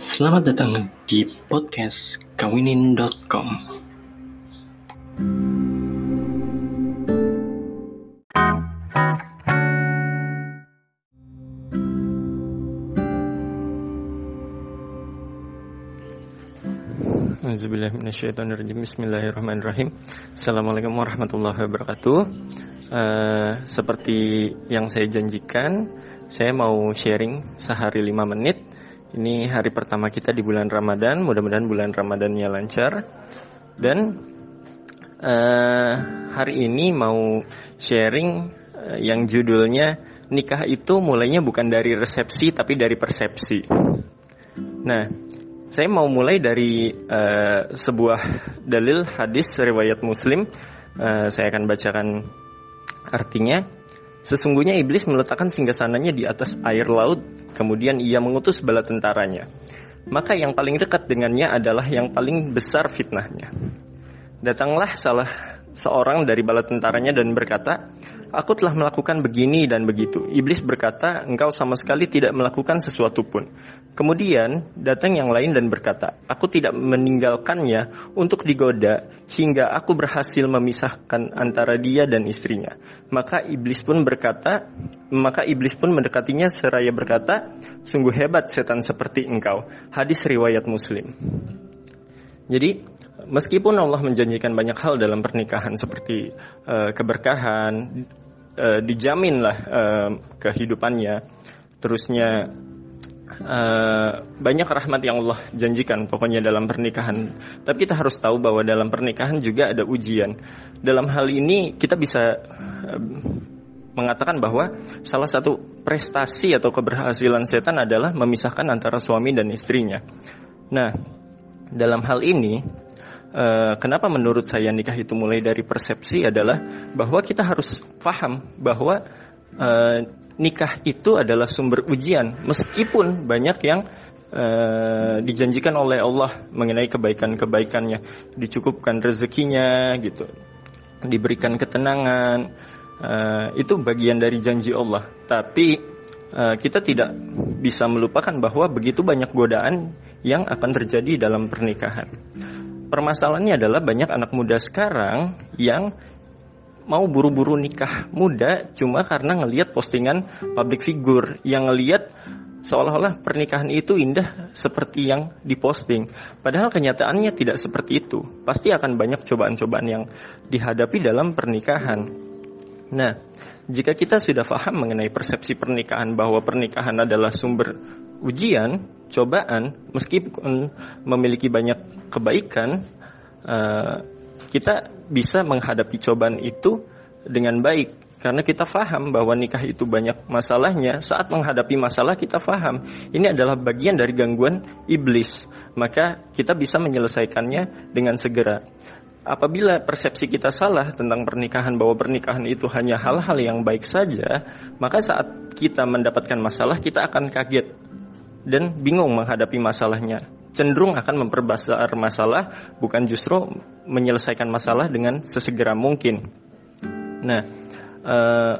Selamat datang di podcast kawinin.com. Bismillahirrahmanirrahim. Assalamualaikum warahmatullahi wabarakatuh. Uh, Seperti yang saya janjikan Saya mau sharing sehari 5 menit Ini hari pertama kita di bulan Ramadan Mudah-mudahan bulan Ramadannya lancar Dan uh, hari ini mau sharing uh, yang judulnya Nikah itu mulainya bukan dari resepsi tapi dari persepsi Nah, saya mau mulai dari uh, sebuah dalil hadis riwayat Muslim. Uh, saya akan bacakan artinya. Sesungguhnya iblis meletakkan singgasananya di atas air laut, kemudian ia mengutus bala tentaranya. Maka yang paling dekat dengannya adalah yang paling besar fitnahnya. Datanglah salah seorang dari bala tentaranya dan berkata, Aku telah melakukan begini dan begitu. Iblis berkata, engkau sama sekali tidak melakukan sesuatu pun. Kemudian datang yang lain dan berkata, aku tidak meninggalkannya untuk digoda hingga aku berhasil memisahkan antara dia dan istrinya. Maka iblis pun berkata, maka iblis pun mendekatinya seraya berkata, sungguh hebat setan seperti engkau. Hadis riwayat Muslim. Jadi meskipun Allah menjanjikan banyak hal dalam pernikahan seperti uh, keberkahan, uh, dijaminlah uh, kehidupannya, terusnya uh, banyak rahmat yang Allah janjikan pokoknya dalam pernikahan. Tapi kita harus tahu bahwa dalam pernikahan juga ada ujian. Dalam hal ini kita bisa uh, mengatakan bahwa salah satu prestasi atau keberhasilan setan adalah memisahkan antara suami dan istrinya. Nah, dalam hal ini Uh, kenapa menurut saya nikah itu mulai dari persepsi adalah bahwa kita harus paham bahwa uh, nikah itu adalah sumber ujian. Meskipun banyak yang uh, dijanjikan oleh Allah mengenai kebaikan-kebaikannya dicukupkan rezekinya gitu diberikan ketenangan uh, itu bagian dari janji Allah. Tapi uh, kita tidak bisa melupakan bahwa begitu banyak godaan yang akan terjadi dalam pernikahan. Permasalahannya adalah banyak anak muda sekarang yang mau buru-buru nikah muda cuma karena ngelihat postingan public figure yang ngelihat seolah-olah pernikahan itu indah seperti yang diposting. Padahal kenyataannya tidak seperti itu. Pasti akan banyak cobaan-cobaan yang dihadapi dalam pernikahan. Nah, jika kita sudah paham mengenai persepsi pernikahan bahwa pernikahan adalah sumber ujian, cobaan, meskipun memiliki banyak kebaikan, uh, kita bisa menghadapi cobaan itu dengan baik. Karena kita paham bahwa nikah itu banyak masalahnya, saat menghadapi masalah kita paham ini adalah bagian dari gangguan iblis, maka kita bisa menyelesaikannya dengan segera. Apabila persepsi kita salah tentang pernikahan bahwa pernikahan itu hanya hal-hal yang baik saja, maka saat kita mendapatkan masalah kita akan kaget dan bingung menghadapi masalahnya. Cenderung akan memperbesar masalah bukan justru menyelesaikan masalah dengan sesegera mungkin. Nah, eh,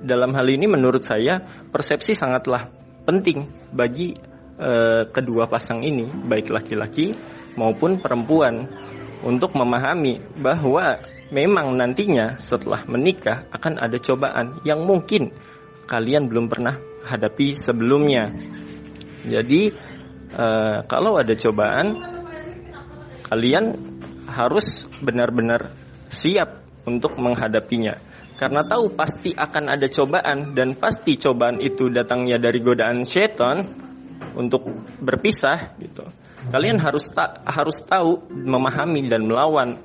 dalam hal ini menurut saya persepsi sangatlah penting bagi eh, kedua pasang ini, baik laki-laki maupun perempuan untuk memahami bahwa memang nantinya setelah menikah akan ada cobaan yang mungkin kalian belum pernah hadapi sebelumnya. Jadi uh, kalau ada cobaan, kalian harus benar-benar siap untuk menghadapinya. Karena tahu pasti akan ada cobaan dan pasti cobaan itu datangnya dari godaan setan untuk berpisah gitu. Kalian harus ta harus tahu, memahami dan melawan.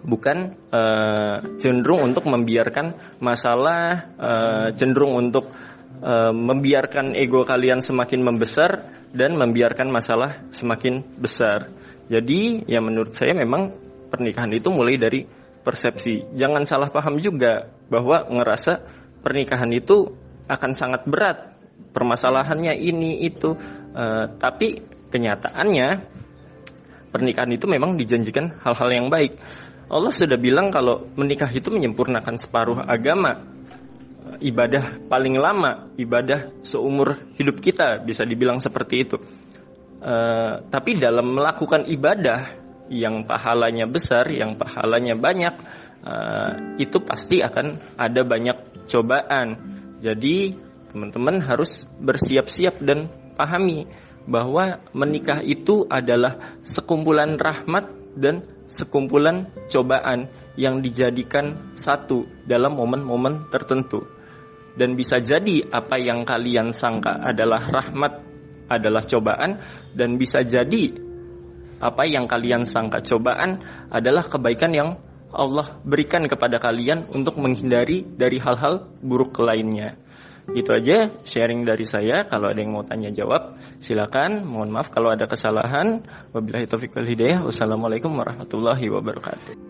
Bukan uh, cenderung untuk membiarkan masalah, uh, cenderung untuk uh, membiarkan ego kalian semakin membesar dan membiarkan masalah semakin besar. Jadi, ya menurut saya memang pernikahan itu mulai dari persepsi. Jangan salah paham juga bahwa ngerasa pernikahan itu akan sangat berat. Permasalahannya ini itu Uh, tapi kenyataannya pernikahan itu memang dijanjikan hal-hal yang baik. Allah sudah bilang kalau menikah itu menyempurnakan separuh agama. Ibadah paling lama, ibadah seumur hidup kita bisa dibilang seperti itu. Uh, tapi dalam melakukan ibadah yang pahalanya besar, yang pahalanya banyak, uh, itu pasti akan ada banyak cobaan. Jadi teman-teman harus bersiap-siap dan pahami bahwa menikah itu adalah sekumpulan rahmat dan sekumpulan cobaan yang dijadikan satu dalam momen-momen tertentu. Dan bisa jadi apa yang kalian sangka adalah rahmat adalah cobaan dan bisa jadi apa yang kalian sangka cobaan adalah kebaikan yang Allah berikan kepada kalian untuk menghindari dari hal-hal buruk lainnya. Itu aja sharing dari saya. Kalau ada yang mau tanya jawab, silakan. Mohon maaf kalau ada kesalahan. Wabillahi taufiq wal hidayah. Wassalamualaikum warahmatullahi wabarakatuh.